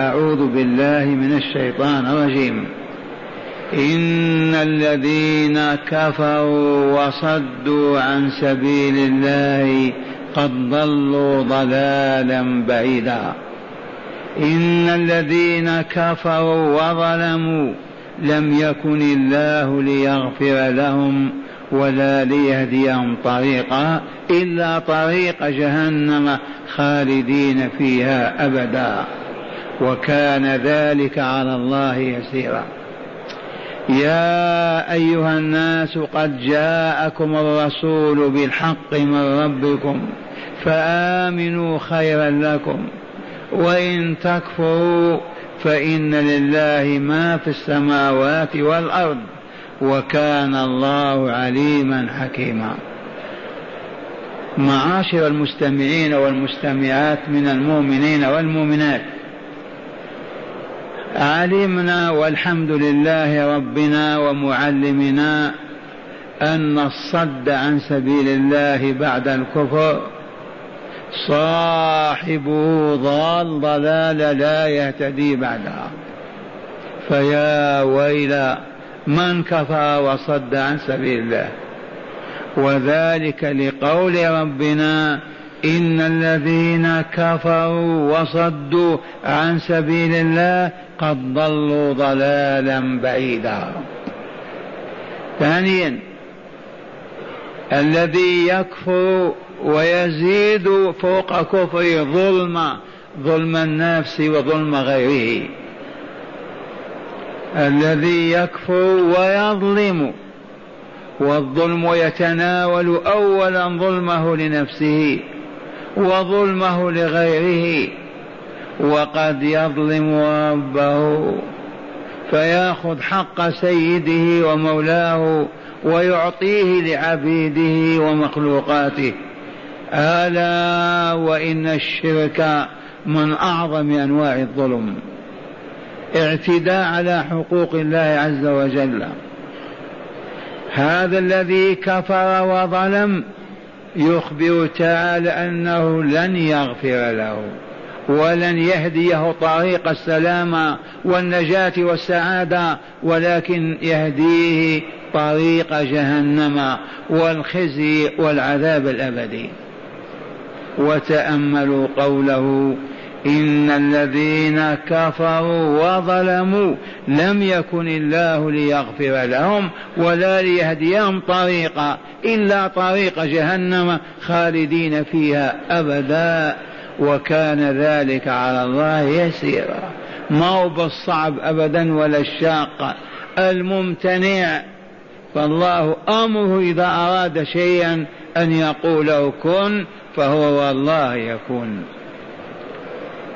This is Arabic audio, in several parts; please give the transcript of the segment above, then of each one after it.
أعوذ بالله من الشيطان الرجيم. إن الذين كفروا وصدوا عن سبيل الله قد ضلوا ضلالا بعيدا. إن الذين كفروا وظلموا لم يكن الله ليغفر لهم ولا ليهديهم طريقا إلا طريق جهنم خالدين فيها أبدا. وكان ذلك على الله يسيرا. يا أيها الناس قد جاءكم الرسول بالحق من ربكم فآمنوا خيرا لكم وإن تكفروا فإن لله ما في السماوات والأرض وكان الله عليما حكيما. معاشر المستمعين والمستمعات من المؤمنين والمؤمنات علمنا والحمد لله ربنا ومعلمنا أن الصد عن سبيل الله بعد الكفر صاحبه ضال ضلال لا يهتدي بعدها. فيا ويل من كفر وصد عن سبيل الله. وذلك لقول ربنا إن الذين كفروا وصدوا عن سبيل الله قد ضلوا ضلالا بعيدا. ثانيا الذي يكفر ويزيد فوق كفره ظلم ظلم النفس وظلم غيره. الذي يكفر ويظلم والظلم يتناول اولا ظلمه لنفسه. وظلمه لغيره وقد يظلم ربه فياخذ حق سيده ومولاه ويعطيه لعبيده ومخلوقاته. ألا وإن الشرك من أعظم أنواع الظلم. اعتداء على حقوق الله عز وجل. هذا الذي كفر وظلم يخبر تعالى أنه لن يغفر له ولن يهديه طريق السلامة والنجاة والسعادة ولكن يهديه طريق جهنم والخزي والعذاب الأبدي. وتأملوا قوله إن الذين كفروا وظلموا لم يكن الله ليغفر لهم ولا ليهديهم طريقا إلا طريق جهنم خالدين فيها أبدا. وكان ذلك على الله يسيرا. ما هو بالصعب أبدا ولا الشاق. الممتنع. فالله أمره إذا أراد شيئا أن يقول كن فهو والله يكون.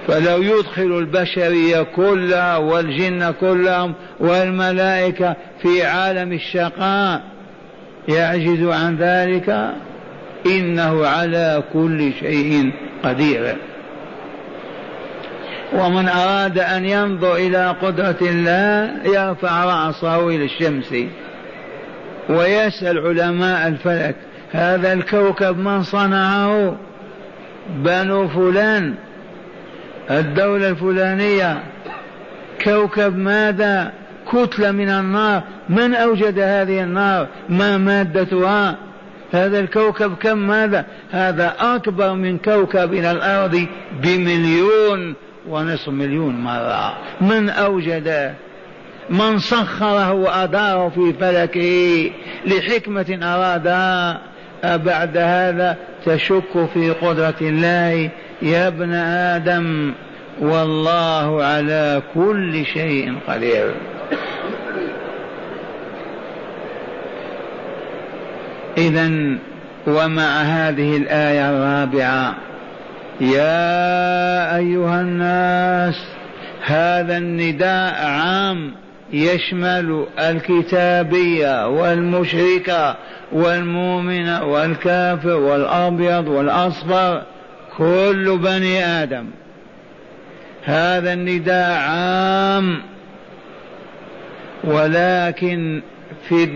فلو يدخل البشرية كلها والجن كلهم والملائكة في عالم الشقاء يعجز عن ذلك؟ إنه على كل شيء قدير. ومن أراد أن ينظر إلى قدرة الله يرفع رأسه إلى الشمس ويسأل علماء الفلك هذا الكوكب من صنعه؟ بنو فلان. الدولة الفلانية كوكب ماذا؟ كتلة من النار. من أوجد هذه النار؟ ما مادتها؟ هذا الكوكب كم ماذا؟ هذا أكبر من كوكبنا الأرض بمليون ونصف مليون مرة. من أوجده؟ من سخره وأداره في فلكه لحكمة أرادها بعد هذا تشك في قدرة الله. يا ابن آدم والله على كل شيء قدير. إذا ومع هذه الآية الرابعة يا أيها الناس هذا النداء عام يشمل الكتابية والمشركة والمؤمن والكافر والأبيض والأصفر. كل بني آدم. هذا النداء عام. ولكن في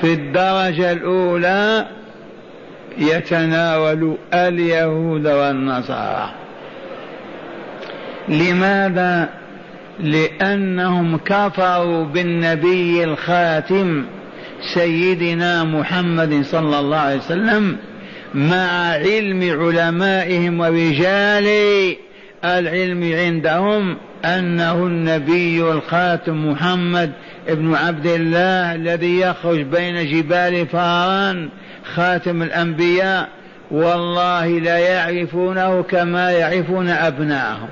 في الدرجة الأولى يتناول اليهود والنصارى. لماذا؟ لأنهم كفروا بالنبي الخاتم سيدنا محمد صلى الله عليه وسلم مع علم علمائهم ورجال العلم عندهم أنه النبي الخاتم محمد ابن عبد الله الذي يخرج بين جبال فاران خاتم الأنبياء والله لا يعرفونه كما يعرفون أبناءهم.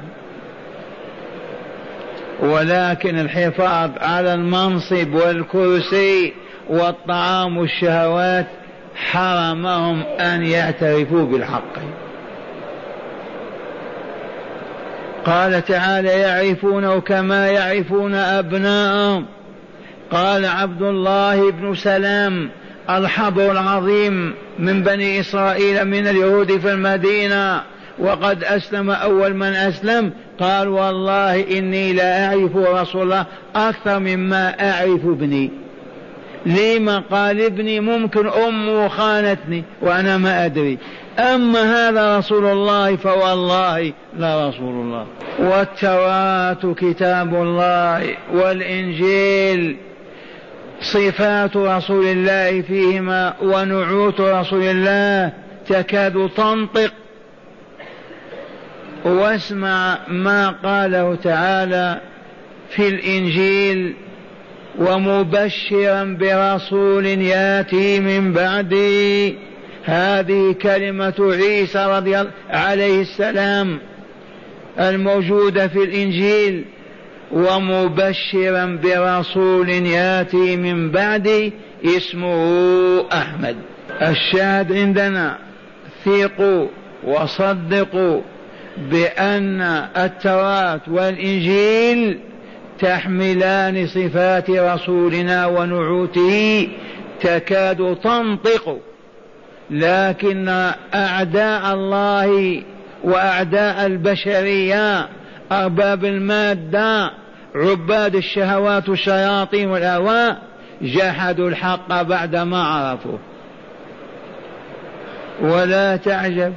ولكن الحفاظ على المنصب والكرسي والطعام والشهوات حرمهم أن يعترفوا بالحق. قال تعالى يعرفونه كما يعرفون أبناءهم. قال عبد الله بن سلام الحبر العظيم من بني إسرائيل من اليهود في المدينة. وقد أسلم أول من أسلم. قال والله إني لا أعرف رسول الله أكثر مما أعرف ابني. لما قال ابني ممكن أمه خانتني وأنا ما أدري. أما هذا رسول الله فوالله لا رسول الله. والتوراه كتاب الله والإنجيل. صفات رسول الله فيهما ونعوت رسول الله تكاد تنطق. واسمع ما قاله تعالى في الإنجيل. ومبشرا برسول ياتي من بعدي. هذه كلمة عيسى رضي الله عليه السلام الموجودة في الإنجيل. ومبشرا برسول ياتي من بعدي اسمه أحمد. الشاهد عندنا ثيقوا وصدقوا بأن التوراة والإنجيل تحملان صفات رسولنا ونعوته تكاد تنطق. لكن أعداء الله وأعداء البشرية أرباب المادة عباد الشهوات والشياطين والأهواء جحدوا الحق بعدما عرفوه. ولا تعجب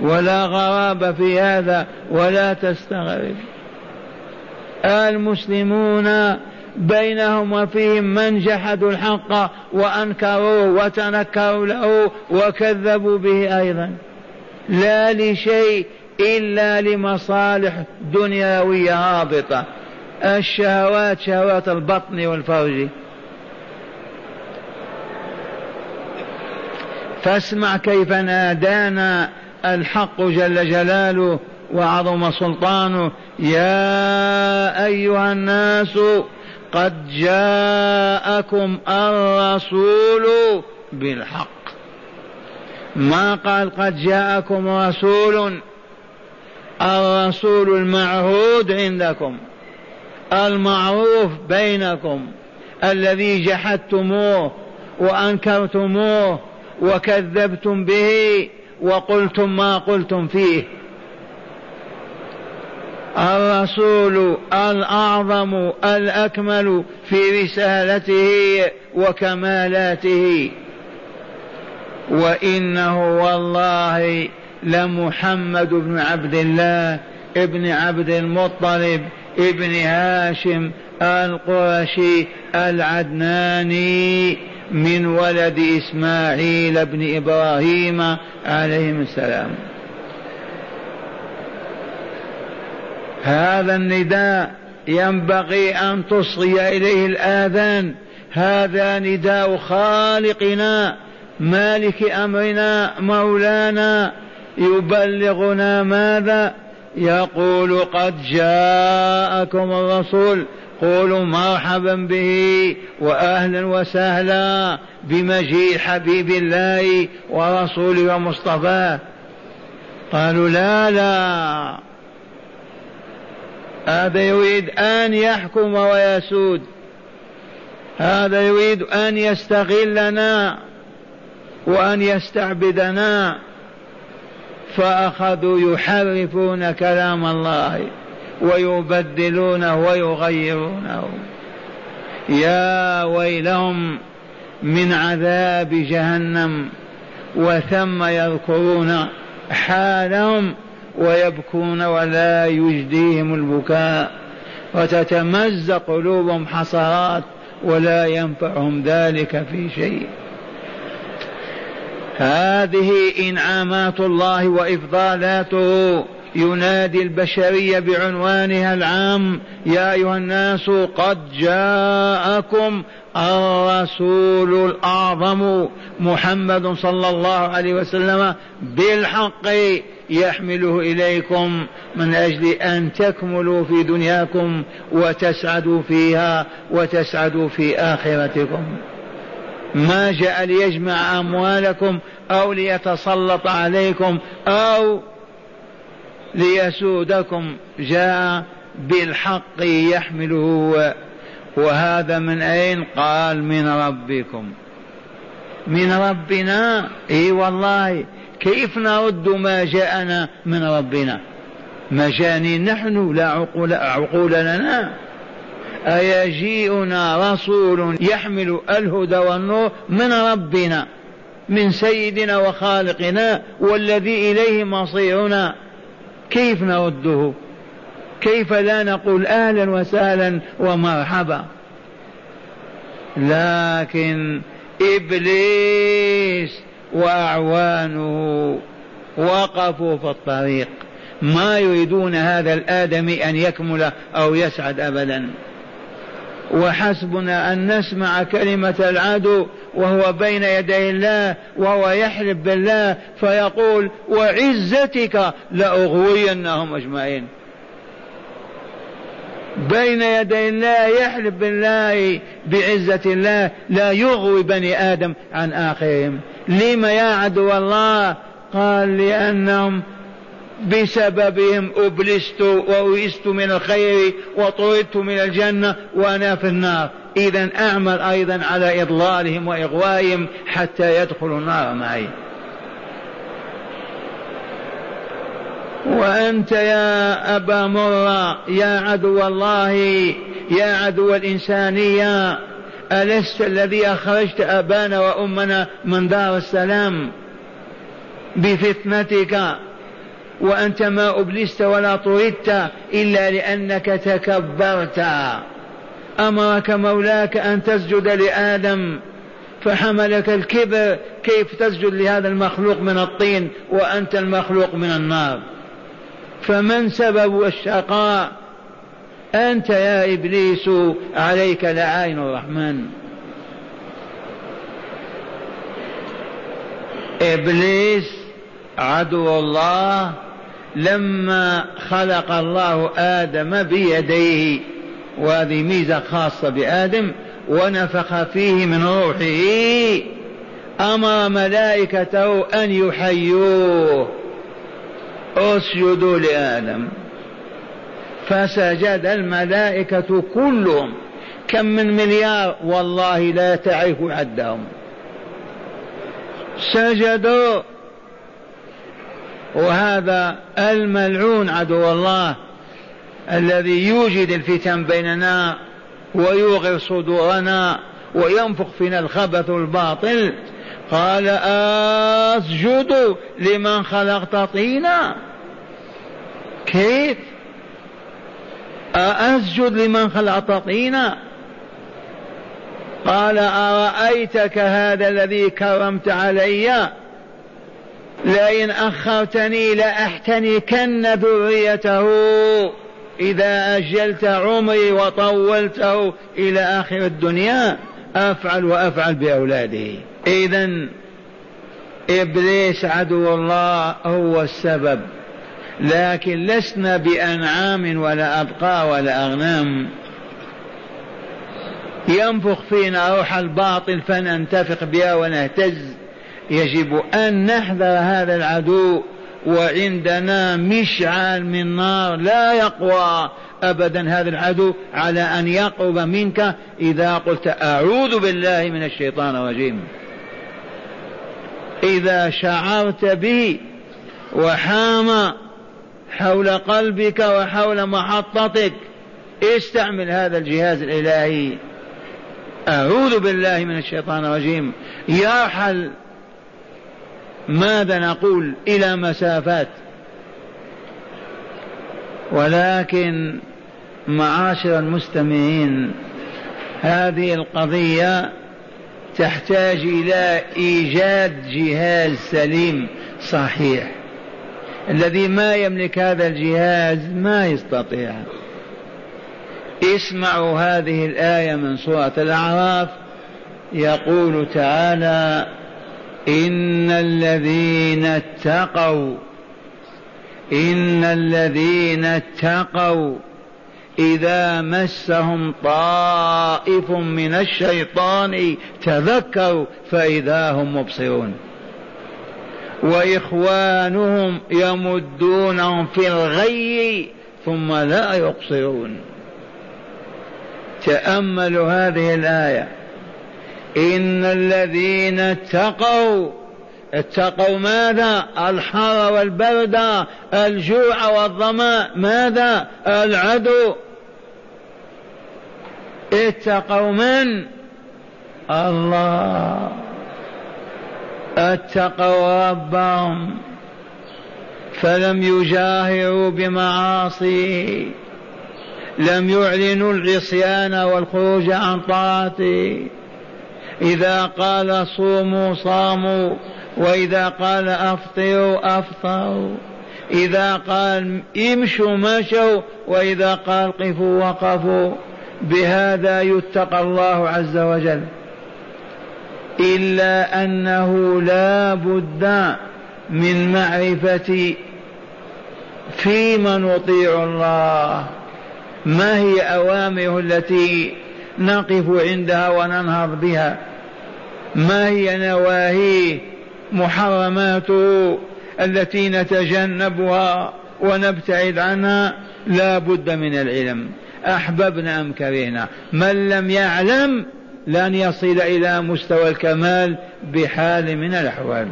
ولا غرابة في هذا ولا تستغرب. المسلمون بينهم وفيهم من جحدوا الحق وانكروه وتنكروا له وكذبوا به أيضا. لا لشيء إلا لمصالح دنيوية هابطة. الشهوات شهوات البطن والفرج فاسمع كيف نادانا الحق جل جلاله وعظم سلطانه يا أيها الناس قد جاءكم الرسول بالحق. ما قال قد جاءكم رسول؟ الرسول المعهود عندكم المعروف بينكم الذي جحدتموه وأنكرتموه وكذبتم به وقلتم ما قلتم فيه. الرسول الأعظم الأكمل في رسالته وكمالاته. وإنه والله لمحمد بن عبد الله ابن عبد المطلب ابن هاشم القرشي العدناني من ولد إسماعيل بن إبراهيم عليهم السلام. هذا النداء ينبغي أن تصغي إليه الآذان. هذا نداء خالقنا مالك أمرنا مولانا. يبلغنا ماذا؟ يقول قد جاءكم الرسول. قولوا مرحبا به وأهلا وسهلا بمجيء حبيب الله ورسوله ومصطفاه. قالوا لا لا. هذا يريد أن يحكم ويسود. هذا يريد أن يستغلنا وأن يستعبدنا. فأخذوا يحرفون كلام الله ويبدلونه ويغيرونه. يا ويلهم من عذاب جهنم وثم يذكرون حالهم ويبكون ولا يجديهم البكاء وتتمزق قلوبهم حصرات ولا ينفعهم ذلك في شيء. هذه إنعامات الله وإفضالاته. ينادي البشرية بعنوانها العام يا أيها الناس قد جاءكم الرسول الأعظم محمد صلى الله عليه وسلم بالحق. يحمله إليكم من أجل أن تكملوا في دنياكم وتسعدوا فيها وتسعدوا في آخرتكم. ما جاء ليجمع أموالكم أو ليتسلط عليكم أو ليسودكم جاء بالحق يحمله. وهذا من أين؟ قال من ربكم. من ربنا؟ إي والله كيف نرد ما جاءنا من ربنا؟ مجانين نحن لا عقول, عقول لنا. أيجيئنا رسول يحمل الهدى والنور من ربنا من سيدنا وخالقنا والذي إليه مصيرنا. كيف نرده؟ كيف لا نقول أهلا وسهلا ومرحبا؟ لكن إبليس وأعوانه وقفوا في الطريق. ما يريدون هذا الآدمي أن يكمل أو يسعد ابدا. وحسبنا أن نسمع كلمة العدو وهو بين يدي الله وهو يحلف بالله فيقول وعزتك لأغوينهم أجمعين. بين يدي الله يحلف بالله بعزة الله لا يغوي بني آدم عن آخرهم. لما يا عدو الله قال لأنهم بسببهم أبلست وأويست من الخير وطردت من الجنة وأنا في النار. إذا أعمل أيضا على إضلالهم وإغوائهم حتى يدخلوا النار معي. وأنت يا أبا مرة يا عدو الله يا عدو الإنسانية ألست الذي أخرجت أبانا وأمنا من دار السلام بفتنتك وأنت ما أبلست ولا طردت إلا لأنك تكبرت. أمرك مولاك أن تسجد لآدم فحملك الكبر كيف تسجد لهذا المخلوق من الطين وأنت المخلوق من النار. فمن سبب الشقاء؟ أنت يا إبليس عليك لعين الرحمن. إبليس عدو الله لما خلق الله آدم بيديه وهذه ميزة خاصة بآدم ونفخ فيه من روحه. أمر ملائكته أن يحيوه. أسجدوا لآدم. فسجد الملائكة كلهم. كم من مليار؟ والله لا تعرف عدهم. سجدوا. وهذا الملعون عدو الله الذي يوجد الفتن بيننا ويوغر صدورنا وينفخ فينا الخبث الباطل. قال أسجد لمن خلقت طينا. كيف؟ أسجد لمن خلقت طينا؟ قال أرأيتك هذا الذي كرمت علي؟ لئن أخرتني لأحتنكن ذريته. إذا أجلت عمري وطولته إلى آخر الدنيا أفعل وأفعل بأولاده. إذا إبليس عدو الله هو السبب. لكن لسنا بأنعام ولا أبقى ولا أغنام. ينفخ فينا روح الباطل فننتفق بها ونهتز. يجب أن نحذر هذا العدو وعندنا مشعل من نار لا يقوى ابدا هذا العدو على أن يقرب منك. إذا قلت أعوذ بالله من الشيطان الرجيم. إذا شعرت به وحام حول قلبك وحول محطتك. استعمل هذا الجهاز الإلهي. أعوذ بالله من الشيطان الرجيم. يرحل ماذا نقول إلى مسافات؟ ولكن معاشر المستمعين هذه القضية تحتاج إلى إيجاد جهاز سليم صحيح. الذي ما يملك هذا الجهاز ما يستطيع. اسمعوا هذه الآية من سورة الأعراف. يقول تعالى إن الذين اتقوا إن الذين اتقوا إذا مسهم طائف من الشيطان تذكروا فإذا هم مبصرون. وإخوانهم يمدونهم في الغي ثم لا يقصرون تأملوا هذه الآية. إن الذين اتقوا اتقوا ماذا؟ الحر والبرد الجوع والظمأ ماذا؟ العدو. اتقوا من؟ الله. اتقوا ربهم فلم يجاهروا بمعاصي لم يعلنوا العصيان والخروج عن طاعته إذا قال صوموا صاموا وإذا قال أفطروا أفطروا. إذا قال امشوا مشوا وإذا قال قفوا وقفوا. بهذا يتقى الله عز وجل. إلا أنه لا بد من معرفة فيما نطيع الله. ما هي أوامره التي نقف عندها وننهض بها؟ ما هي نواهيه محرماته التي نتجنبها ونبتعد عنها؟ لا بد من العلم. أحببنا أم كرهنا. من لم يعلم لن يصل إلى مستوى الكمال بحال من الأحوال.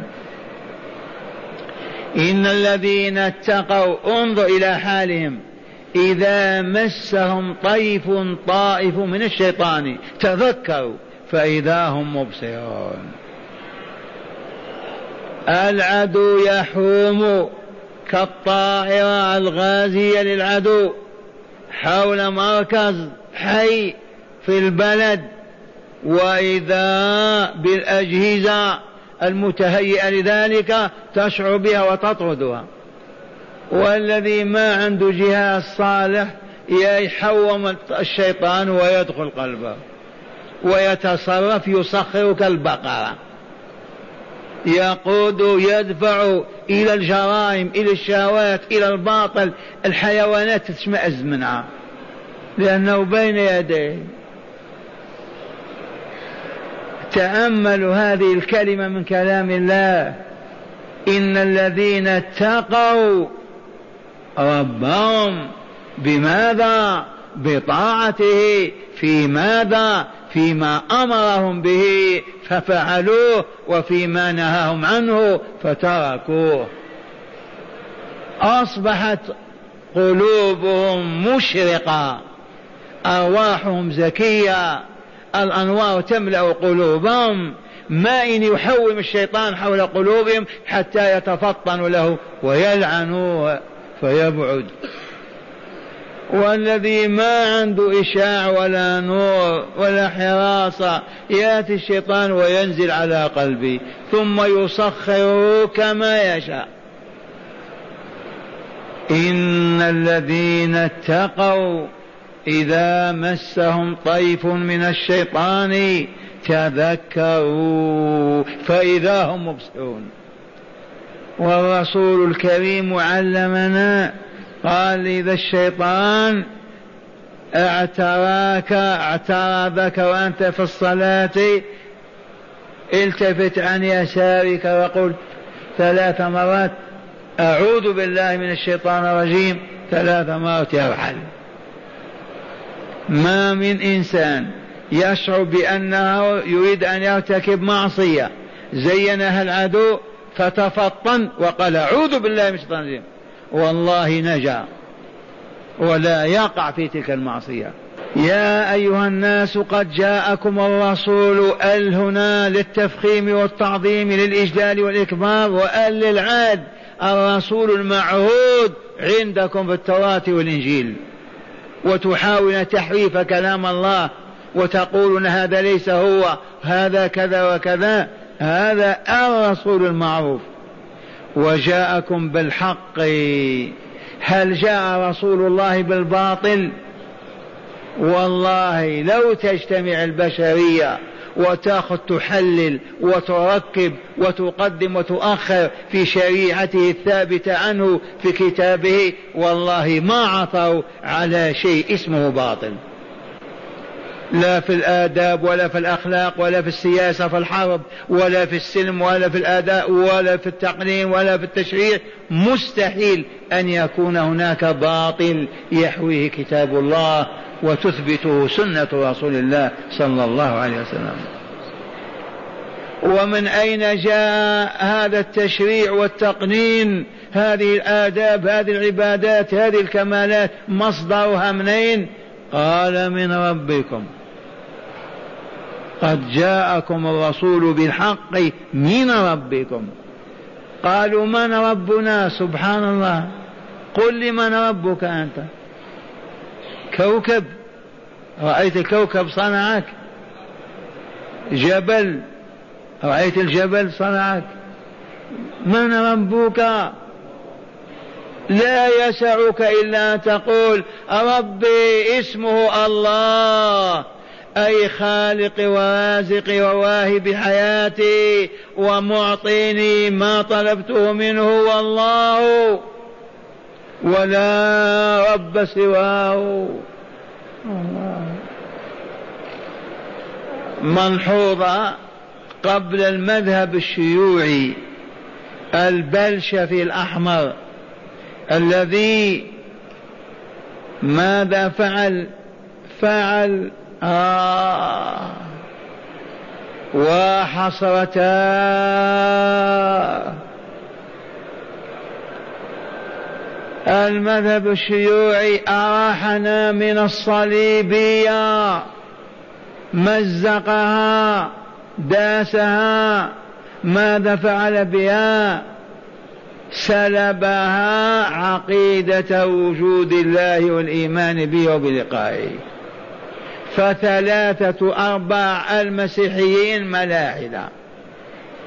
إن الذين اتقوا انظر إلى حالهم. إذا مسهم طيف طائف من الشيطان تذكروا فإذا هم مبصرون. العدو يحوم كالطائرة الغازية للعدو حول مركز حي في البلد. وإذا بالأجهزة المتهيئة لذلك تشعر بها وتطردها. والذي ما عنده جهاز صالح يحوم الشيطان ويدخل قلبه. ويتصرف يسخر كالبقرة يقود يدفع إلى الجرائم إلى الشهوات إلى الباطل. الحيوانات تشمئز منها. لأنه بين يديه. تأملوا هذه الكلمة من كلام الله. إن الذين اتقوا ربهم بماذا؟ بطاعته. في ماذا؟ فيما أمرهم به ففعلوه وفيما نهاهم عنه فتركوه. أصبحت قلوبهم مشرقة أرواحهم زكية. الانوار تملأ قلوبهم ما إن يحوم الشيطان حول قلوبهم حتى يتفطنوا له ويلعنوه فيبعد. والذي ما عنده إشاع ولا نور ولا حراسة يأتي الشيطان وينزل على قلبه ثم يسخره كما يشاء. إن الذين اتقوا إذا مسهم طيف من الشيطان تذكروا فإذا هم مبصرون. والرسول الكريم علمنا قال إذا الشيطان اعتراك اعترضك وأنت في الصلاة التفت عن يسارك وقل ثلاث مرات أعوذ بالله من الشيطان الرجيم ثلاث مرات يرحل ما من إنسان يشعر بأنه يريد أن يرتكب معصية. زينها العدو فتفطن وقال أعوذ بالله من الشيطان الرجيم. والله نجا ولا يقع في تلك المعصية. يا أيها الناس قد جاءكم الرسول أل هنا للتفخيم والتعظيم للإجلال والإكبار وأل للعاد الرسول المعهود عندكم في التوراة والإنجيل. وتحاولون تحريف كلام الله وتقولون هذا ليس هو هذا كذا وكذا هذا الرسول المعروف. وجاءكم بالحق. هل جاء رسول الله بالباطل؟ والله لو تجتمع البشرية وتاخذ تحلل وتركب وتقدم وتؤخر في شريعته الثابتة عنه في كتابه. والله ما عثروا على شيء اسمه باطل. لا في الآداب ولا في الأخلاق ولا في السياسة في الحرب ولا في السلم ولا في الأداء ولا في التقنين ولا في التشريع. مستحيل أن يكون هناك باطل يحويه كتاب الله وتثبته سنة رسول الله صلى الله عليه وسلم. ومن أين جاء هذا التشريع والتقنين؟ هذه الآداب هذه العبادات هذه الكمالات مصدرها منين؟ قال من ربكم. قد جاءكم الرسول بالحق من ربكم. قالوا من ربنا؟ سبحان الله. قل لي من ربك أنت؟ كوكب. رأيت الكوكب صنعك. جبل. رأيت الجبل صنعك. من ربك؟ لا يسعك إلا أن تقول ربي اسمه الله. أي خالق ورازق وواهب حياتي ومعطيني ما طلبته منه والله. ولا رب سواه. ملحوظة قبل المذهب الشيوعي البلشفي الأحمر الذي ماذا فعل؟ فعل آه وحسرتا المذهب الشيوعي أراحنا من الصليبية مزقها داسها ماذا فعل بها؟ سلبها عقيدة وجود الله والإيمان به وبلقائه. فثلاثة أرباع المسيحيين ملاحدة.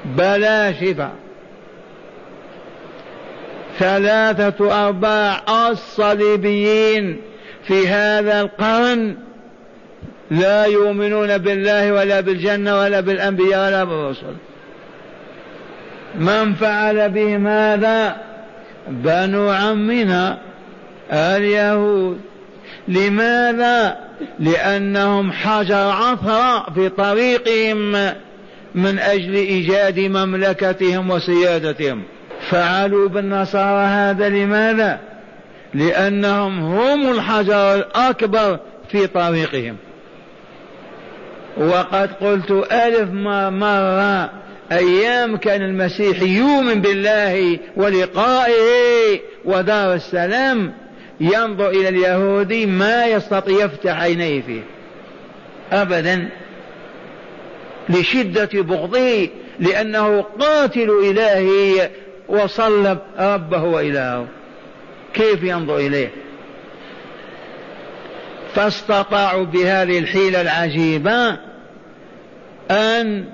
بلاشفة ثلاثة أرباع الصليبيين في هذا القرن لا يؤمنون بالله ولا بالجنة ولا بالأنبياء ولا بالرسل. من فعل بهم هذا؟ بنو عمنا اليهود. لماذا؟ لأنهم حجر عثرة في طريقهم من أجل إيجاد مملكتهم وسيادتهم. فعلوا بالنصارى هذا لماذا؟ لأنهم هم الحجر الأكبر في طريقهم. وقد قلت ألف مرة أيام كان المسيح يؤمن بالله ولقائه ودار السلام ينظر إلى اليهودي ما يستطيع يفتح عينيه فيه. أبدا. لشدة بغضه لأنه قاتل إلهي وصلب ربه وإلهه كيف ينظر إليه؟ فاستطاعوا بهذه الحيلة العجيبة أن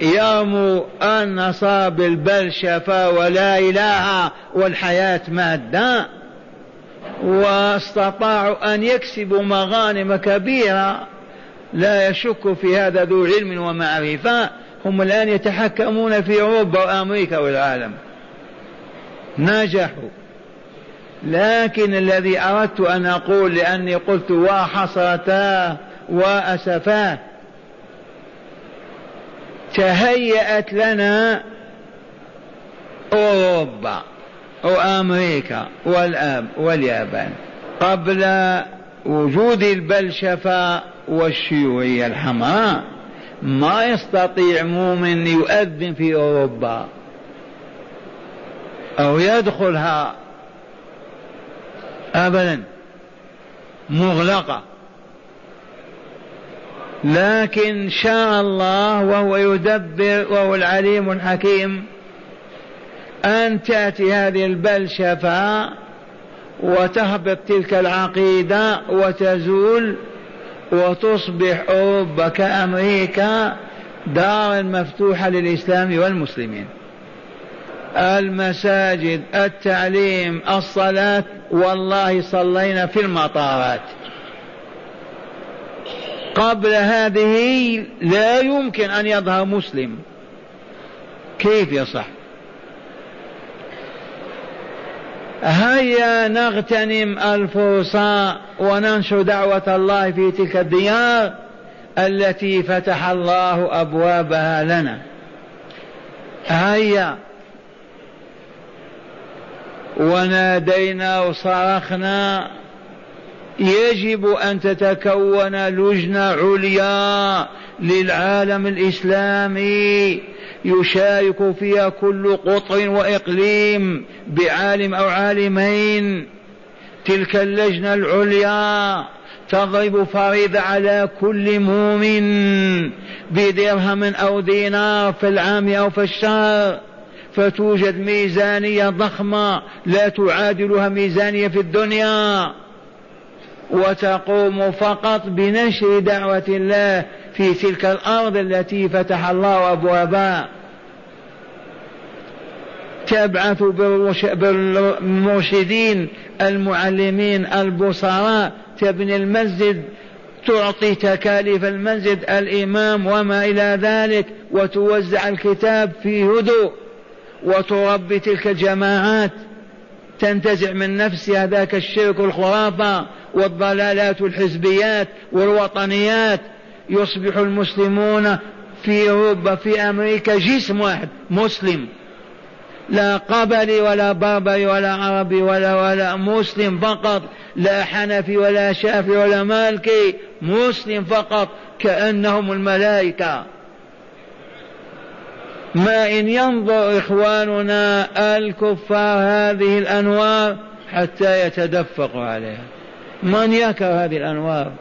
يرموا النصاب بالبلشفة ولا إله والحياة مادة واستطاعوا أن يكسبوا مغانم كبيرة لا يشك في هذا ذو علم ومعرفة. هم الآن يتحكمون في أوروبا وأمريكا والعالم. نجحوا. لكن الذي أردت أن أقول لأني قلت وحصرتا وأسفاه تهيأت لنا أوروبا وأمريكا والآب واليابان قبل وجود البلشفة والشيوعية الحمراء. ما يستطيع مؤمن يؤذن في أوروبا أو يدخلها أبدا مغلقة. لكن شاء الله وهو يدبر وهو العليم الحكيم أن تأتي هذه البلشفة وتهبط تلك العقيدة وتزول وتصبح أوروبا كأمريكا دارا مفتوحة للإسلام والمسلمين. المساجد التعليم الصلاة والله صلينا في المطارات. قبل هذه لا يمكن أن يظهر مسلم. كيف يصح؟ هيا نغتنم الفرصة وننشر دعوة الله في تلك الديار التي فتح الله أبوابها لنا. هيا. ونادينا وصرخنا. يجب أن تتكون لجنة عليا للعالم الإسلامي. يشارك فيها كل قطر وإقليم بعالم أو عالمين. تلك اللجنة العليا تضرب فريضة على كل مؤمن بدرهم أو دينار في العام أو في الشهر. فتوجد ميزانية ضخمة لا تعادلها ميزانية في الدنيا. وتقوم فقط بنشر دعوة الله في تلك الأرض التي فتح الله أبوابها. تبعث بالمرشدين المعلمين البصراء تبني المسجد تعطي تكاليف المسجد الإمام وما إلى ذلك وتوزع الكتاب في هدوء وتربي تلك الجماعات. تنتزع من نفسها ذاك الشرك والخرافة والضلالات والحزبيات والوطنيات. يصبح المسلمون في أوروبا في أمريكا جسم واحد مسلم. لا قبلي ولا بربري ولا عربي ولا ولا مسلم فقط لا حنفي ولا شافي ولا مالكي مسلم فقط كأنهم الملائكة. ما إن ينظر إخواننا الكفار هذه الأنوار حتى يتدفقوا عليها. من يكره هذه الأنوار؟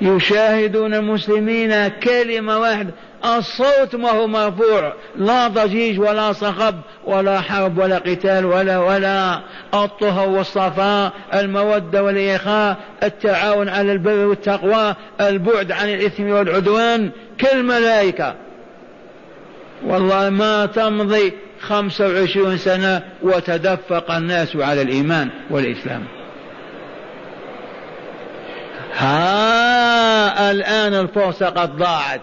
يشاهدون المسلمين كلمة واحدة. الصوت ما هو مرفوع. لا ضجيج ولا صخب ولا حرب ولا قتال ولا ولا. الطهر والصفاء المودة والإخاء التعاون على البر والتقوى البعد عن الإثم والعدوان. كالملائكة والله ما تمضي خمسة وعشرون سنة وتدفق الناس على الإيمان والإسلام. ها الآن الفرصة قد ضاعت.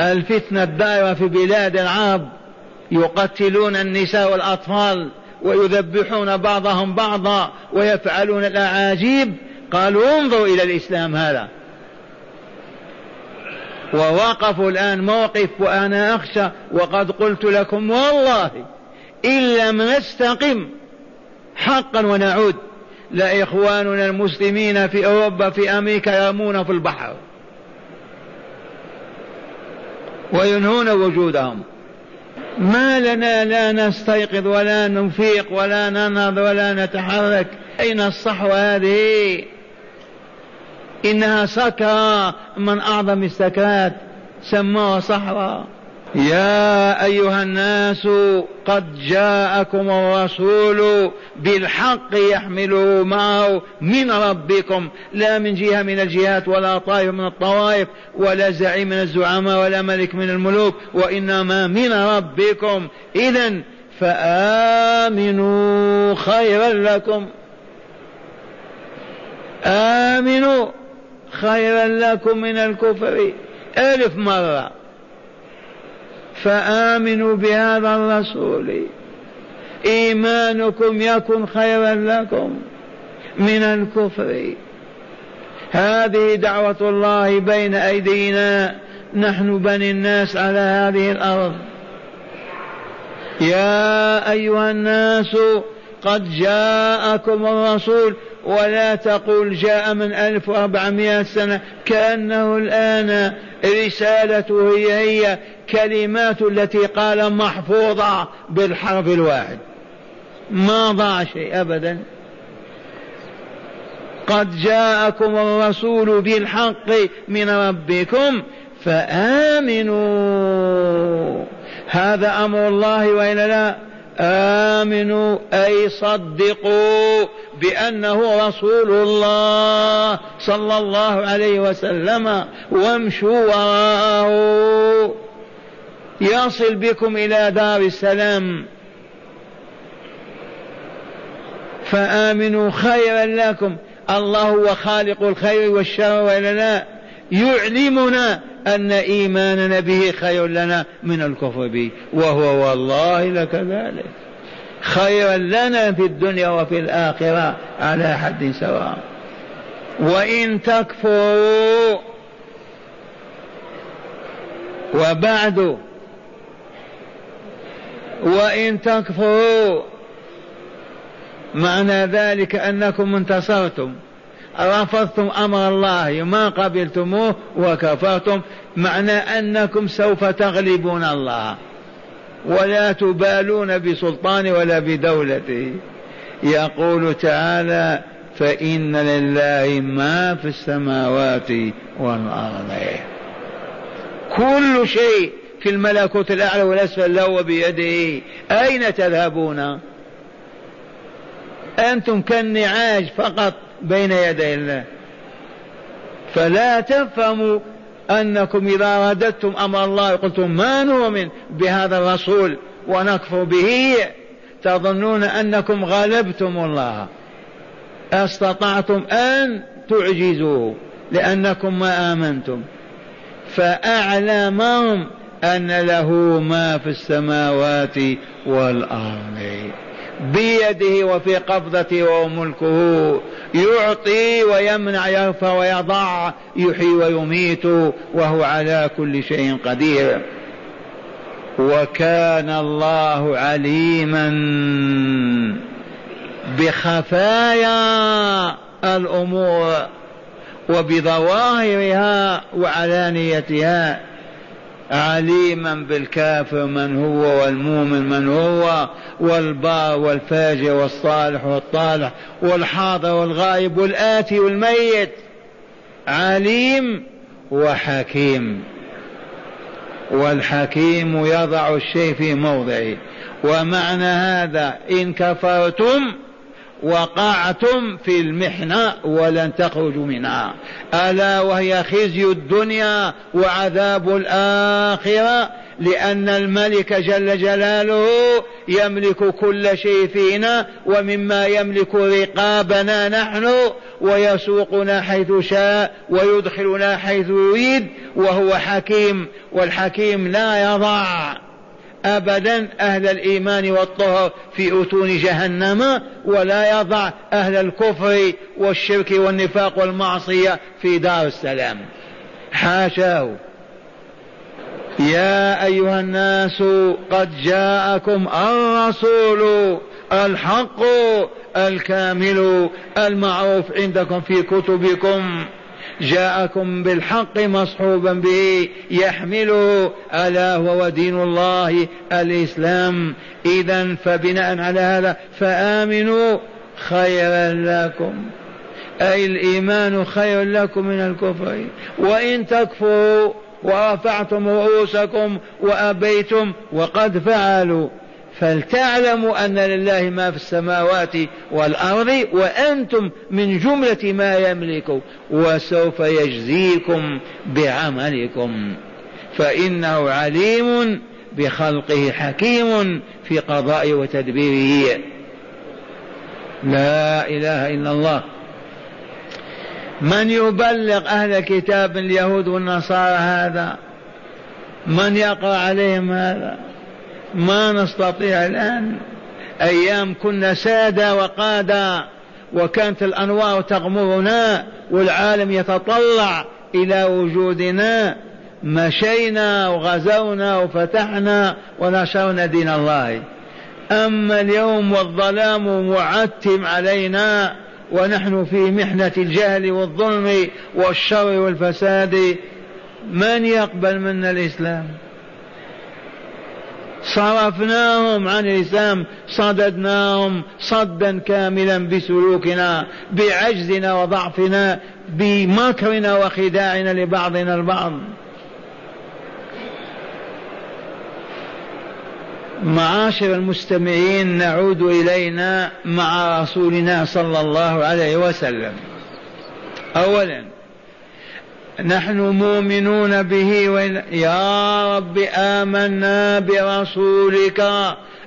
الفتنة الدائرة في بلاد العرب يقتلون النساء والأطفال ويذبحون بعضهم بعضا ويفعلون الأعاجيب. قالوا انظروا إلى الإسلام هذا. ووقفوا الآن موقف وأنا أخشى وقد قلت لكم والله إن لم نستقم حقا ونعود. لإخواننا المسلمين في أوروبا في أمريكا يرمون في البحر. وينهون وجودهم. ما لنا لا نستيقظ ولا نفيق ولا ننهض ولا نتحرك. أين الصحوة هذه؟ إنها سكرة من أعظم السكرات. سموها صحراء يا أيها الناس قد جاءكم الرسول بالحق يحمله معه من ربكم لا من جهة من الجهات ولا طائف من الطوائف ولا زعيم من الزعماء ولا ملك من الملوك وإنما من ربكم. إذا فآمنوا خيرا لكم. آمنوا خيرا لكم من الكفر. ألف مرة. فآمنوا بهذا الرسول. إيمانكم يكن خيرا لكم من الكفر. هذه دعوة الله بين أيدينا. نحن بني الناس على هذه الأرض. يا أيها الناس قد جاءكم الرسول ولا تقول جاء من ألف وأربعمائة سنة كأنه الآن رسالته هي هي كلمات التي قال محفوظة بالحرف الواحد. ما ضاع شيء أبدا؟ قد جاءكم الرسول بالحق من ربكم فآمنوا. هذا أمر الله وإلا لا؟ آمنوا أي صدقوا بأنه رسول الله صلى الله عليه وسلم وامشوا وراءه. يصل بكم إلى دار السلام. فآمنوا خيرا لكم. الله هو خالق الخير والشر وإلا لا يعلمنا أن إيماننا به خير لنا من الكفر به. وهو والله لكذلك خيرا لنا في الدنيا وفي الآخرة على حد سواء. وإن تكفروا وبعد وإن تكفروا معنى ذلك أنكم انتصرتم. رفضتم أمر الله ما قبلتموه وكفرتم معنى أنكم سوف تغلبون الله. ولا تبالون بسلطان ولا بدولته يقول تعالى فإن لله ما في السماوات والأرض. كل شيء في الملكوت الأعلى والأسفل له بيده أين تذهبون؟ أنتم كالنعاج فقط. بين يدي الله. فلا تفهموا أنكم إذا رددتم أمر الله وقلتم ما نؤمن بهذا الرسول ونكفر به تظنون أنكم غلبتم الله. أستطعتم أن تعجزوه لأنكم ما آمنتم. فأعلمهم أن له ما في السماوات والأرض. بيده وفي قبضته وملكه يعطي ويمنع يرفع ويضع يحيي ويميت وهو على كل شيء قدير. وكان الله عليما بخفايا الأمور وبظواهرها وعلانيتها. عليما بالكافر من هو والمؤمن من هو والبار والفاجر والصالح والطالح والحاضر والغائب والآتي والميت. عليم وحكيم. والحكيم يضع الشيء في موضعه. ومعنى هذا إن كفرتم وقعتم في المحنة ولن تخرجوا منها. ألا وهي خزي الدنيا وعذاب الآخرة لأن الملك جل جلاله يملك كل شيء فينا ومما يملك رقابنا نحن ويسوقنا حيث شاء ويدخلنا حيث يريد وهو حكيم والحكيم لا يضع. ابدا أهل الإيمان والطهر في أتون جهنم ولا يضع أهل الكفر والشرك والنفاق والمعصية في دار السلام. حاشاه. يا أيها الناس قد جاءكم الرسول الحق الكامل المعروف عندكم في كتبكم. جاءكم بالحق مصحوبا به يحمله الا هو دين الله الإسلام. اذا فبناء على هذا فآمنوا خيرا لكم. أي الإيمان خير لكم من الكفر. وإن تكفروا ورفعتم رؤوسكم وأبيتم وقد فعلوا. فلتعلموا أن لله ما في السماوات والأرض وأنتم من جملة ما يملك وسوف يجزيكم بعملكم. فإنه عليم بخلقه حكيم في قضاء وتدبيره. لا إله إلا الله. من يبلغ أهل كتاب اليهود والنصارى هذا؟ من يقرأ عليهم هذا؟ ما نستطيع الآن. أيام كنا سادة وقادة وكانت الأنوار تغمرنا والعالم يتطلع إلى وجودنا. مشينا وغزونا وفتحنا ونشرنا دين الله. أما اليوم والظلام معتم علينا ونحن في محنة الجهل والظلم والشر والفساد من يقبل منا الإسلام؟ صرفناهم عن الإسلام صددناهم صدا كاملا بسلوكنا بعجزنا وضعفنا بمكرنا وخداعنا لبعضنا البعض. معاشر المستمعين نعود إلينا مع رسولنا صلى الله عليه وسلم. اولا نحن مؤمنون به يا رب آمنا برسولك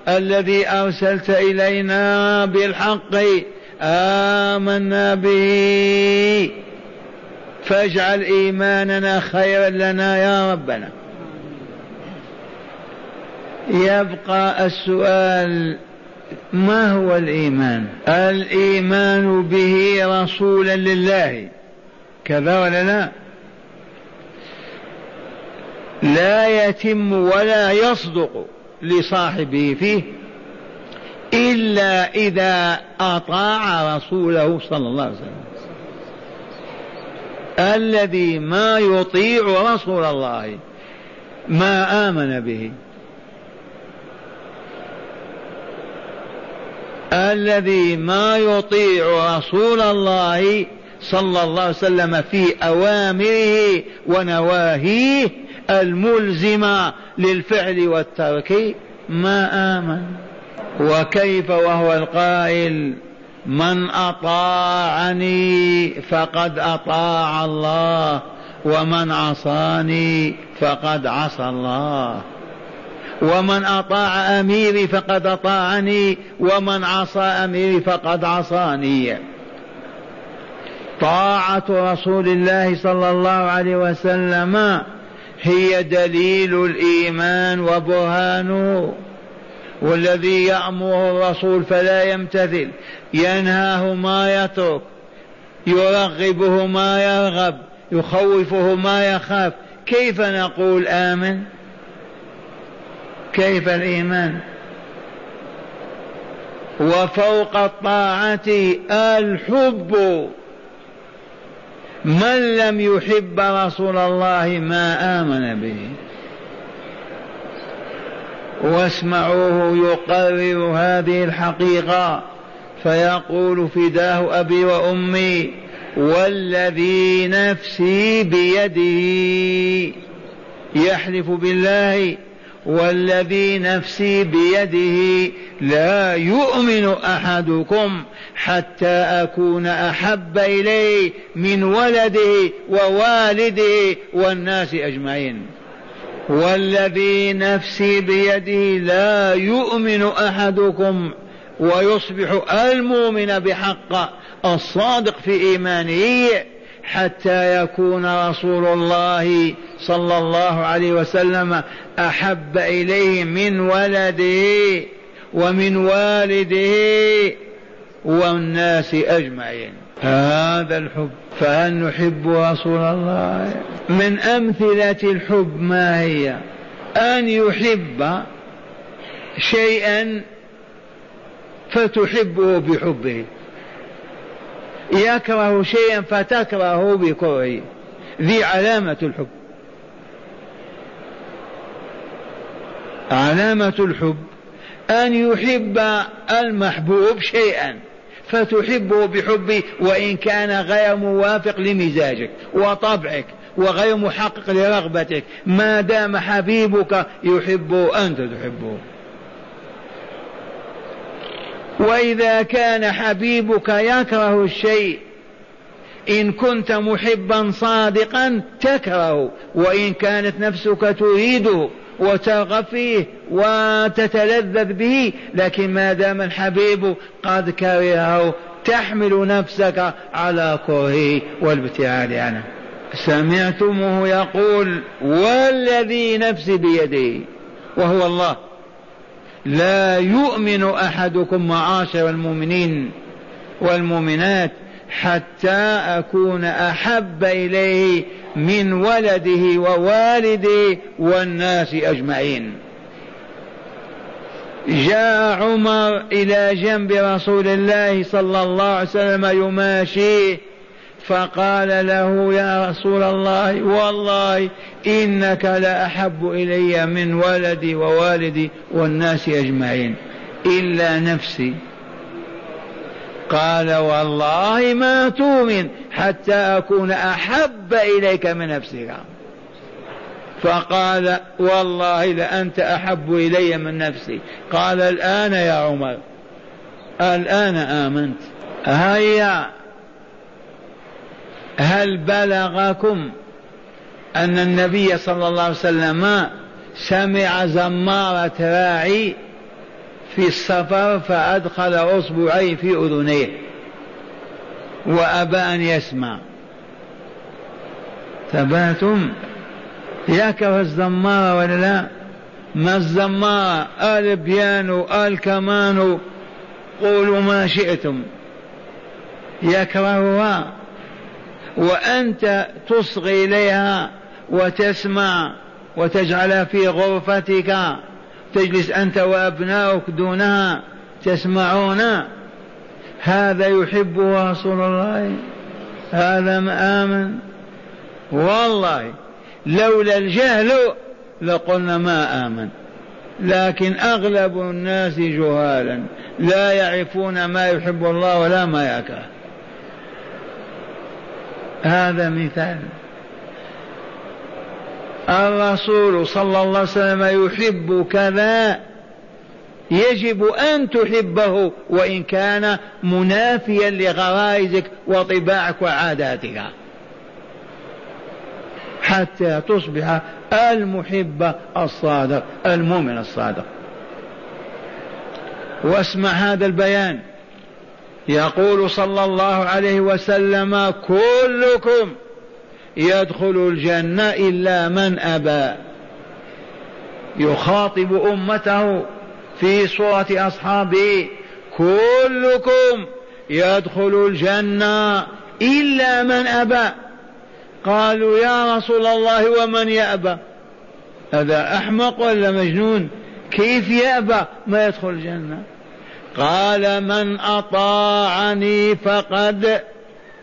الذي أرسلت إلينا بالحق. آمنا به. فاجعل إيماننا خيرا لنا يا ربنا. يبقى السؤال ما هو الإيمان؟ الإيمان به رسولا لله. كذا ولا لا؟ لا يتم ولا يصدق لصاحبه فيه إلا إذا أطاع رسوله صلى الله عليه وسلم. الذي ما يطيع رسول الله ما آمن به. الذي ما يطيع رسول الله صلى الله عليه وسلم في أوامره ونواهيه الملزمه للفعل والترك ما آمن. وكيف وهو القائل؟ من أطاعني فقد أطاع الله ومن عصاني فقد عصى الله. ومن أطاع أميري فقد أطاعني ومن عصى أميري فقد عصاني. طاعة رسول الله صلى الله عليه وسلم هي دليل الإيمان وبرهانه والذي يامره الرسول فلا يمتثل. ينهاه ما يترك يرغبه ما يرغب يخوفه ما يخاف. كيف نقول آمن؟ كيف الإيمان؟ وفوق الطاعة الحب. من لم يحب رسول الله ما آمن به واسمعوه يقرر هذه الحقيقة فيقول فداه أبي وأمي والذي نفسي بيده يحلف بالله والذي نفسي بيده لا يؤمن أحدكم حتى أكون أحب إليه من ولده ووالده والناس أجمعين. والذي نفسي بيده لا يؤمن أحدكم ويصبح المؤمن بحق الصادق في إيمانه حتى يكون رسول الله صلى الله عليه وسلم أحب إليه من ولده ومن والده والناس أجمعين. هذا الحب. فهل نحب رسول الله؟ من أمثلة الحب ما هي؟ أن يحب شيئا فتحبه بحبه. يكره شيئا فتكرهه بكرهه ذي علامة الحب. علامة الحب. أن يحب المحبوب شيئا فتحبه بحبه وإن كان غير موافق لمزاجك وطبعك وغير محقق لرغبتك. ما دام حبيبك يحبه أنت تحبه. وإذا كان حبيبك يكره الشيء إن كنت محبا صادقا تكره وإن كانت نفسك تريده وترغب فيه وتتلذذ به لكن ما دام الحبيب قد كرهه تحمل نفسك على كرهه والابتعاد عنه. سمعتموه يقول والذي نفسي بيده وهو الله. لا يؤمن أحدكم معاشر المؤمنين والمؤمنات حتى أكون أحب إليه من ولده ووالده والناس أجمعين. جاء عمر إلى جنب رسول الله صلى الله عليه وسلم يماشيه فقال له يا رسول الله والله إنك لأحب إلي من ولدي ووالدي والناس أجمعين إلا نفسي. قال والله ما تؤمن حتى أكون أحب إليك من نفسك. فقال والله لأنت أحب إلي من نفسي. قال الآن يا عمر الآن آمنت. هيا هل بلغكم أن النبي صلى الله عليه وسلم سمع زمارة راعي في السفر فأدخل أصبعيه في أذنيه وأبى أن يسمع؟ ثباتم يكره الزمارة ولا لا؟ ما الزمارة؟ البيانو الكمانو قولوا ما شئتم. يكرهها. وأنت تصغي إليها وتسمع وتجعلها في غرفتك. تجلس أنت وأبناؤك دونها تسمعون. هذا يحبه رسول الله. هذا آمن والله لولا الجهل لقلنا ما آمن. لكن أغلب الناس جهالا. لا يعرفون ما يحب الله ولا ما يكره. هذا مثال. الرسول صلى الله عليه وسلم يحب كذا يجب أن تحبه وإن كان منافيا لغرائزك وطباعك وعاداتك. حتى تصبح المحب الصادق المؤمن الصادق. واسمع هذا البيان. يقول صلى الله عليه وسلم كلكم يدخل الجنة إلا من أبى. يخاطب أمته في صورة أصحابه كلكم يدخل الجنة إلا من أبى. قالوا يا رسول الله ومن يأبى؟ هذا أحمق ولا مجنون؟ كيف يأبى ما يدخل الجنة؟ قال من أطاعني فقد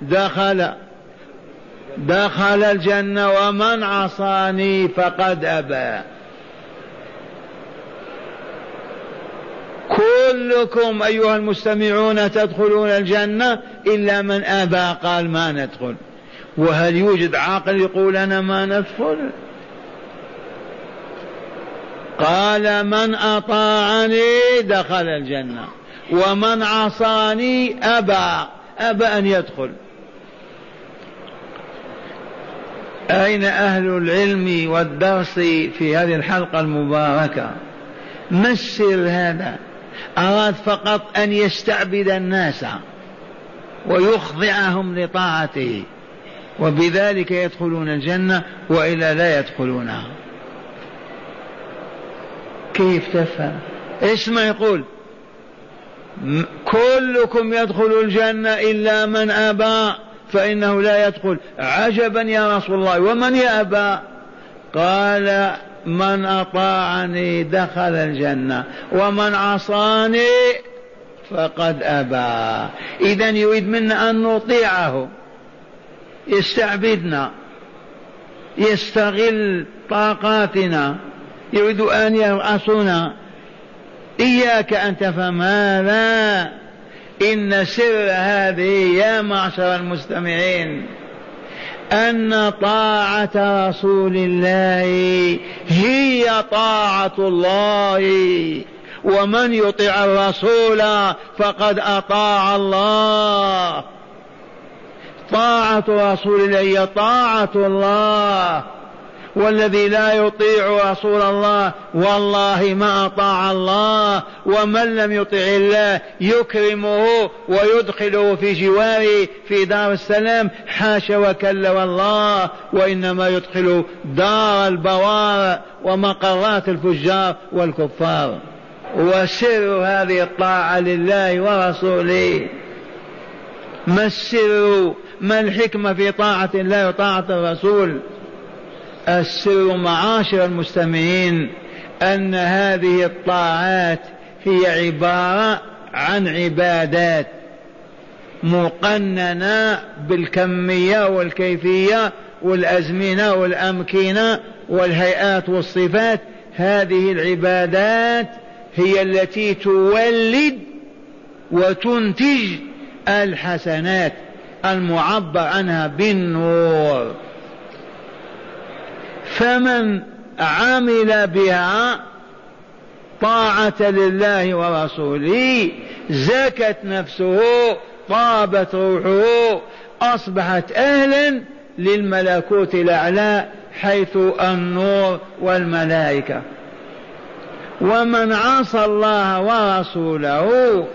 دخل. دخل الجنة ومن عصاني فقد أبى. كلكم أيها المستمعون تدخلون الجنة إلا من أبى قال ما ندخل. وهل يوجد عاقل يقول أنا ما ندخل؟ قال من أطاعني دخل الجنة. ومن عصاني أبى أبى أن يدخل. أين أهل العلم والدرس في هذه الحلقة المباركة؟ ما السر هذا؟ أراد فقط أن يستعبد الناس ويخضعهم لطاعته وبذلك يدخلون الجنة وإلا لا يدخلونها. كيف تفهم؟ اسمع يقول كلكم يدخل الجنة إلا من أبى فإنه لا يدخل. عجبا يا رسول الله. ومن يأبى قال من أطاعني دخل الجنة ومن عصاني فقد أبى. إذا يريد منا أن نطيعه. يستعبدنا. يستغل طاقاتنا. يريد أن يرأسنا. إياك أن تفهم هذا. إن سر هذه يا معشر المستمعين أن طاعة رسول الله هي طاعة الله. ومن يطع الرسول فقد أطاع الله. طاعة رسول الله هي طاعة الله. والذي لا يطيع رسول الله والله ما أطاع الله ومن لم يطع الله يكرمه ويدخله في جواره في دار السلام حاشا وكلا والله وإنما يدخل دار البوار ومقرات الفجار والكفار. وسر هذه الطاعة لله ورسوله. ما السر؟ ما الحكمة في طاعة الله وطاعة الرسول؟ السر معاشر المستمعين أن هذه الطاعات هي عبارة عن عبادات مقننة بالكمية والكيفية والأزمنة والأمكنة والهيئات والصفات. هذه العبادات هي التي تولد وتنتج الحسنات المعبر عنها بالنور. فمن عمل بها طاعة لله ورسوله زكت نفسه طابت روحه أصبحت أهلا للملكوت الأعلى حيث النور والملائكة. ومن عصى الله ورسوله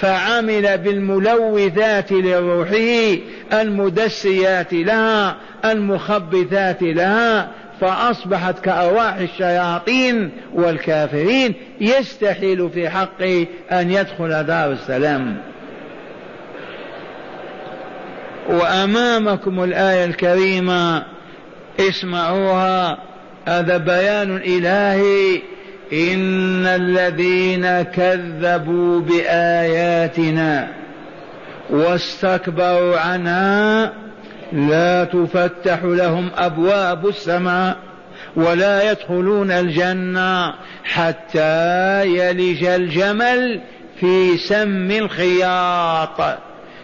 فعمل بالملوثات لروحه المدسيات لها المخبثات لها فأصبحت كأرواح الشياطين والكافرين يستحيل في حقه أن يدخل دار السلام. وأمامكم الآية الكريمة اسمعوها هذا بيان إلهي. إن الذين كذبوا بآياتنا واستكبروا عنها لا تفتح لهم أبواب السماء ولا يدخلون الجنة حتى يلج الجمل في سم الخياط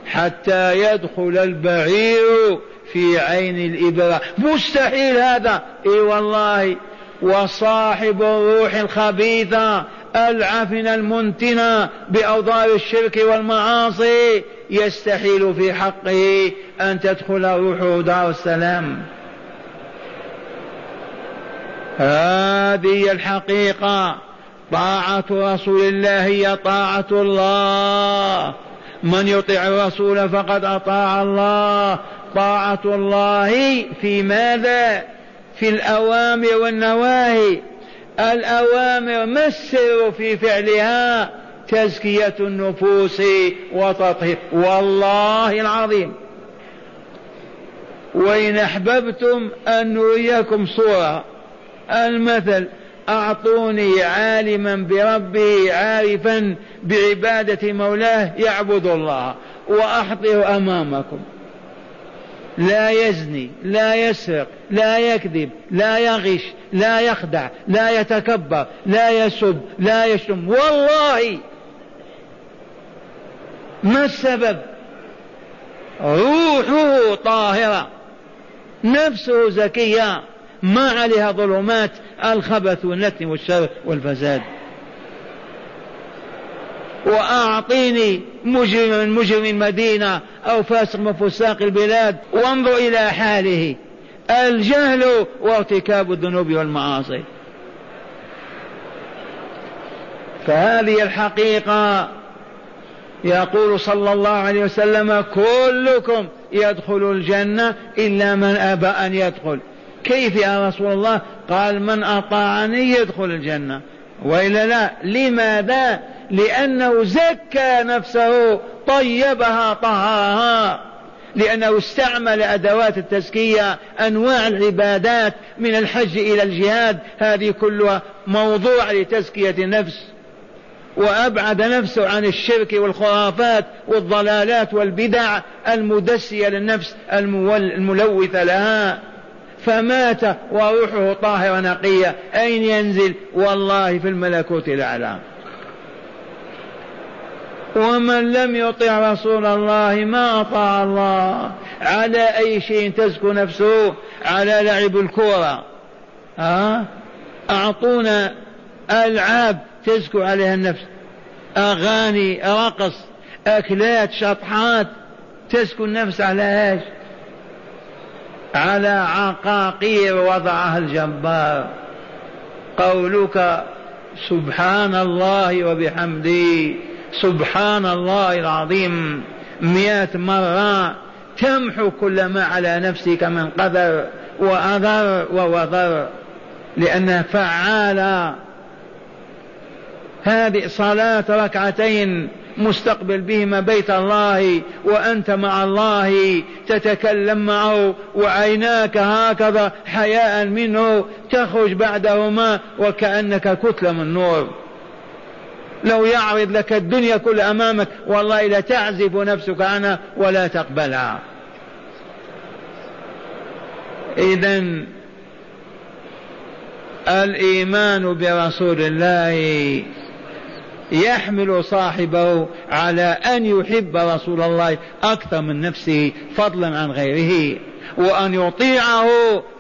حتى يدخل البعير في عين الإبرة. مستحيل هذا. إي والله. وصاحب الروح الخبيثة العفنة المنتنة بأوضار الشرك والمعاصي يستحيل في حقه أن تدخل روحه دار السلام. هذه الحقيقة. طاعة رسول الله هي طاعة الله. من يطع الرسول فقد أطاع الله. طاعة الله في ماذا؟ في الأوامر والنواهي. الأوامر ما السر في فعلها؟ تزكية النفوس وتطهير والله العظيم. وإن أحببتم أن نريكم صورة. المثل أعطوني عالما بربه عارفا بعبادة مولاه يعبد الله وأحضر أمامكم. لا يزني لا يسرق لا يكذب لا يغش لا يخدع لا يتكبر لا يسب لا يشتم. والله ما السبب؟ روحه طاهرة. نفسه زكية. ما عليها ظلمات الخبث والنتن والشر والفساد. وأعطيني مجرم من مجرم المدينة أو فاسق من فساق البلاد. وانظر إلى حاله. الجهل وارتكاب الذنوب والمعاصي. فهذه الحقيقة يقول صلى الله عليه وسلم كلكم يدخل الجنة إلا من أبى أن يدخل. كيف يا رسول الله؟ قال من أطاعني يدخل الجنة. وإلا لا لماذا؟ لأنه زكى نفسه طيبها طهرها لأنه استعمل أدوات التزكية أنواع العبادات من الحج إلى الجهاد. هذه كلها موضوع لتزكية النفس. وأبعد نفسه عن الشرك والخرافات والضلالات والبدع المدسية للنفس الملوثة لها. فمات وروحه طاهرة نقية. أين ينزل؟ والله في الملكوت الأعلى. ومن لم يطع رسول الله ما أطاع الله. على أي شيء تزكو نفسه؟ على لعب الكورة. ها؟ أعطونا ألعاب تزكو عليها النفس. أغاني رقص أكلات شطحات تزكو النفس على إيش؟ على عقاقير وضعها الجبار. قولك سبحان الله وبحمده. سبحان الله العظيم. مئة مرة تمحو كل ما على نفسك من قدر وأذر ووضر لأنها فعالة. هذه صلاة ركعتين مستقبل بهما بيت الله وأنت مع الله تتكلم معه وعيناك هكذا حياء منه تخرج بعدهما وكأنك كتلة من نور. لو يعرض لك الدنيا كل أمامك والله لتعزف نفسك عنها ولا تقبلها. إذا الإيمان برسول الله يحمل صاحبه على أن يحب رسول الله أكثر من نفسه فضلا عن غيره وأن يطيعه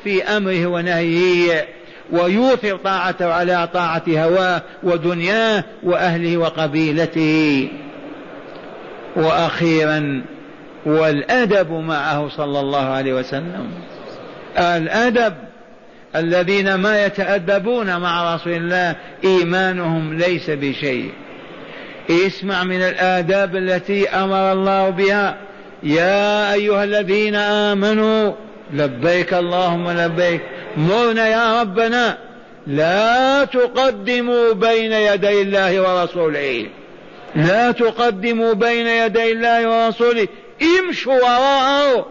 في أمره ونهيه ويوثر طاعته على طاعة هواه ودنياه وأهله وقبيلته. وأخيرا والأدب معه صلى الله عليه وسلم. الأدب الذين ما يتأدبون مع رسول الله إيمانهم ليس بشيء. اسمع من الآداب التي أمر الله بها. يا أيها الذين آمنوا لبيك اللهم لبيك. مرنا يا ربنا. لا تقدموا بين يدي الله ورسوله. لا تقدموا بين يدي الله ورسوله. امشوا وراءه.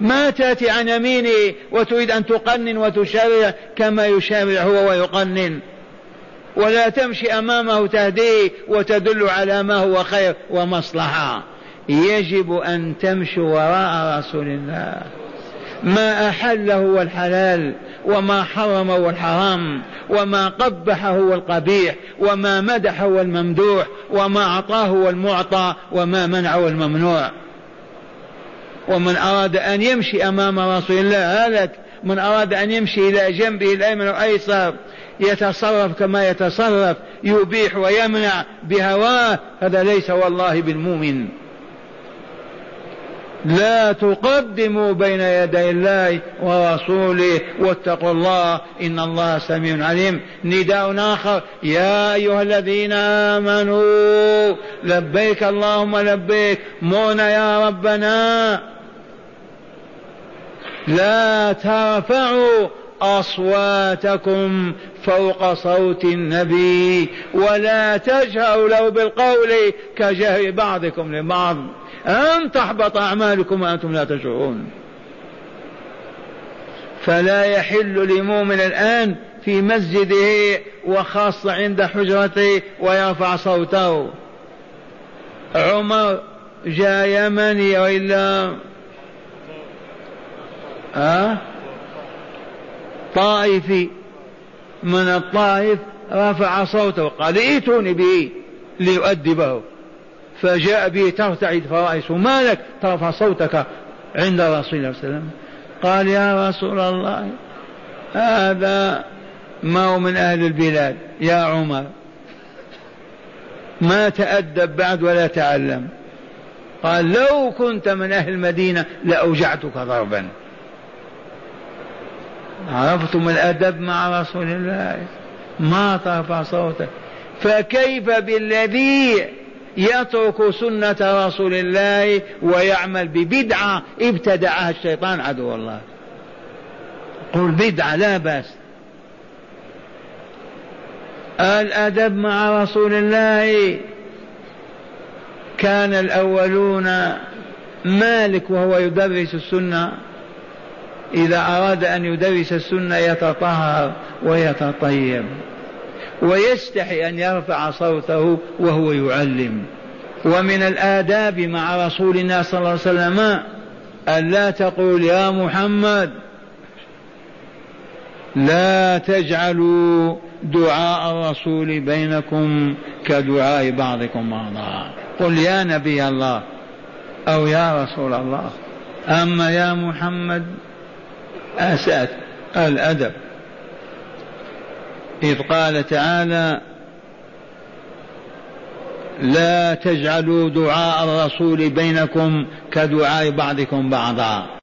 ما تأتي عن يمينه وتريد أن تقنن وتشرع كما يشرع هو ويقنن. ولا تمشي أمامه تهديه وتدل على ما هو خير ومصلحة. يجب أن تمشوا وراء رسول الله. ما أحله هو الحلال وما حرم هو الحرام وما قبح هو القبيح وما مدح هو الممدوح وما أعطاه هو المعطى وما منع هو الممنوع. ومن أراد أن يمشي أمام رسول الله هلك. من أراد أن يمشي إلى جنبه الأيمن والأيسر. يتصرف كما يتصرف يبيح ويمنع بهواه هذا ليس والله بالمؤمن. لا تقدموا بين يدي الله ورسوله واتقوا الله إن الله سميع عليم. نداء آخر يا أيها الذين آمنوا لبيك اللهم لبيك مرنا يا ربنا. لا ترفعوا أصواتكم فوق صوت النبي ولا تجهروا له بالقول كجهر بعضكم لبعض. أن تحبط أعمالكم وأنتم لا تشعرون. فلا يحل لمؤمن الآن في مسجده وخاصة عند حجرته ويرفع صوته. عمر جاء يمني وإلا ها؟ طائفي. من الطائف رفع صوته قال ائتوني به ليؤدبه. فجاء به ترتعد فرائسه ما لك ترفع صوتك عند رسول الله صلى الله عليه وسلم. قال يا رسول الله هذا ما هو من أهل البلاد يا عمر. ما تأدب بعد ولا تعلم. قال لو كنت من أهل المدينة لأوجعتك ضربا. عرفتم الأدب مع رسول الله. ما ترفع صوتك فكيف بالذي يترك سنة رسول الله ويعمل ببدعة؟ ابتدعها الشيطان عدو الله. قل بدعة لا بأس. الأدب مع رسول الله. كان الأولون مالك وهو يدرس السنة. إذا أراد أن يدرس السنة يتطهر ويتطيب ويستحي أن يرفع صوته وهو يعلم. ومن الآداب مع رسول الله صلى الله عليه وسلم أن لا تقول يا محمد لا تجعلوا دعاء الرسول بينكم كدعاء بعضكم بعضا. قل يا نبي الله أو يا رسول الله. أما يا محمد أسأت الأدب. إذ قال تعالى لا تجعلوا دعاء الرسول بينكم كدعاء بعضكم بعضا.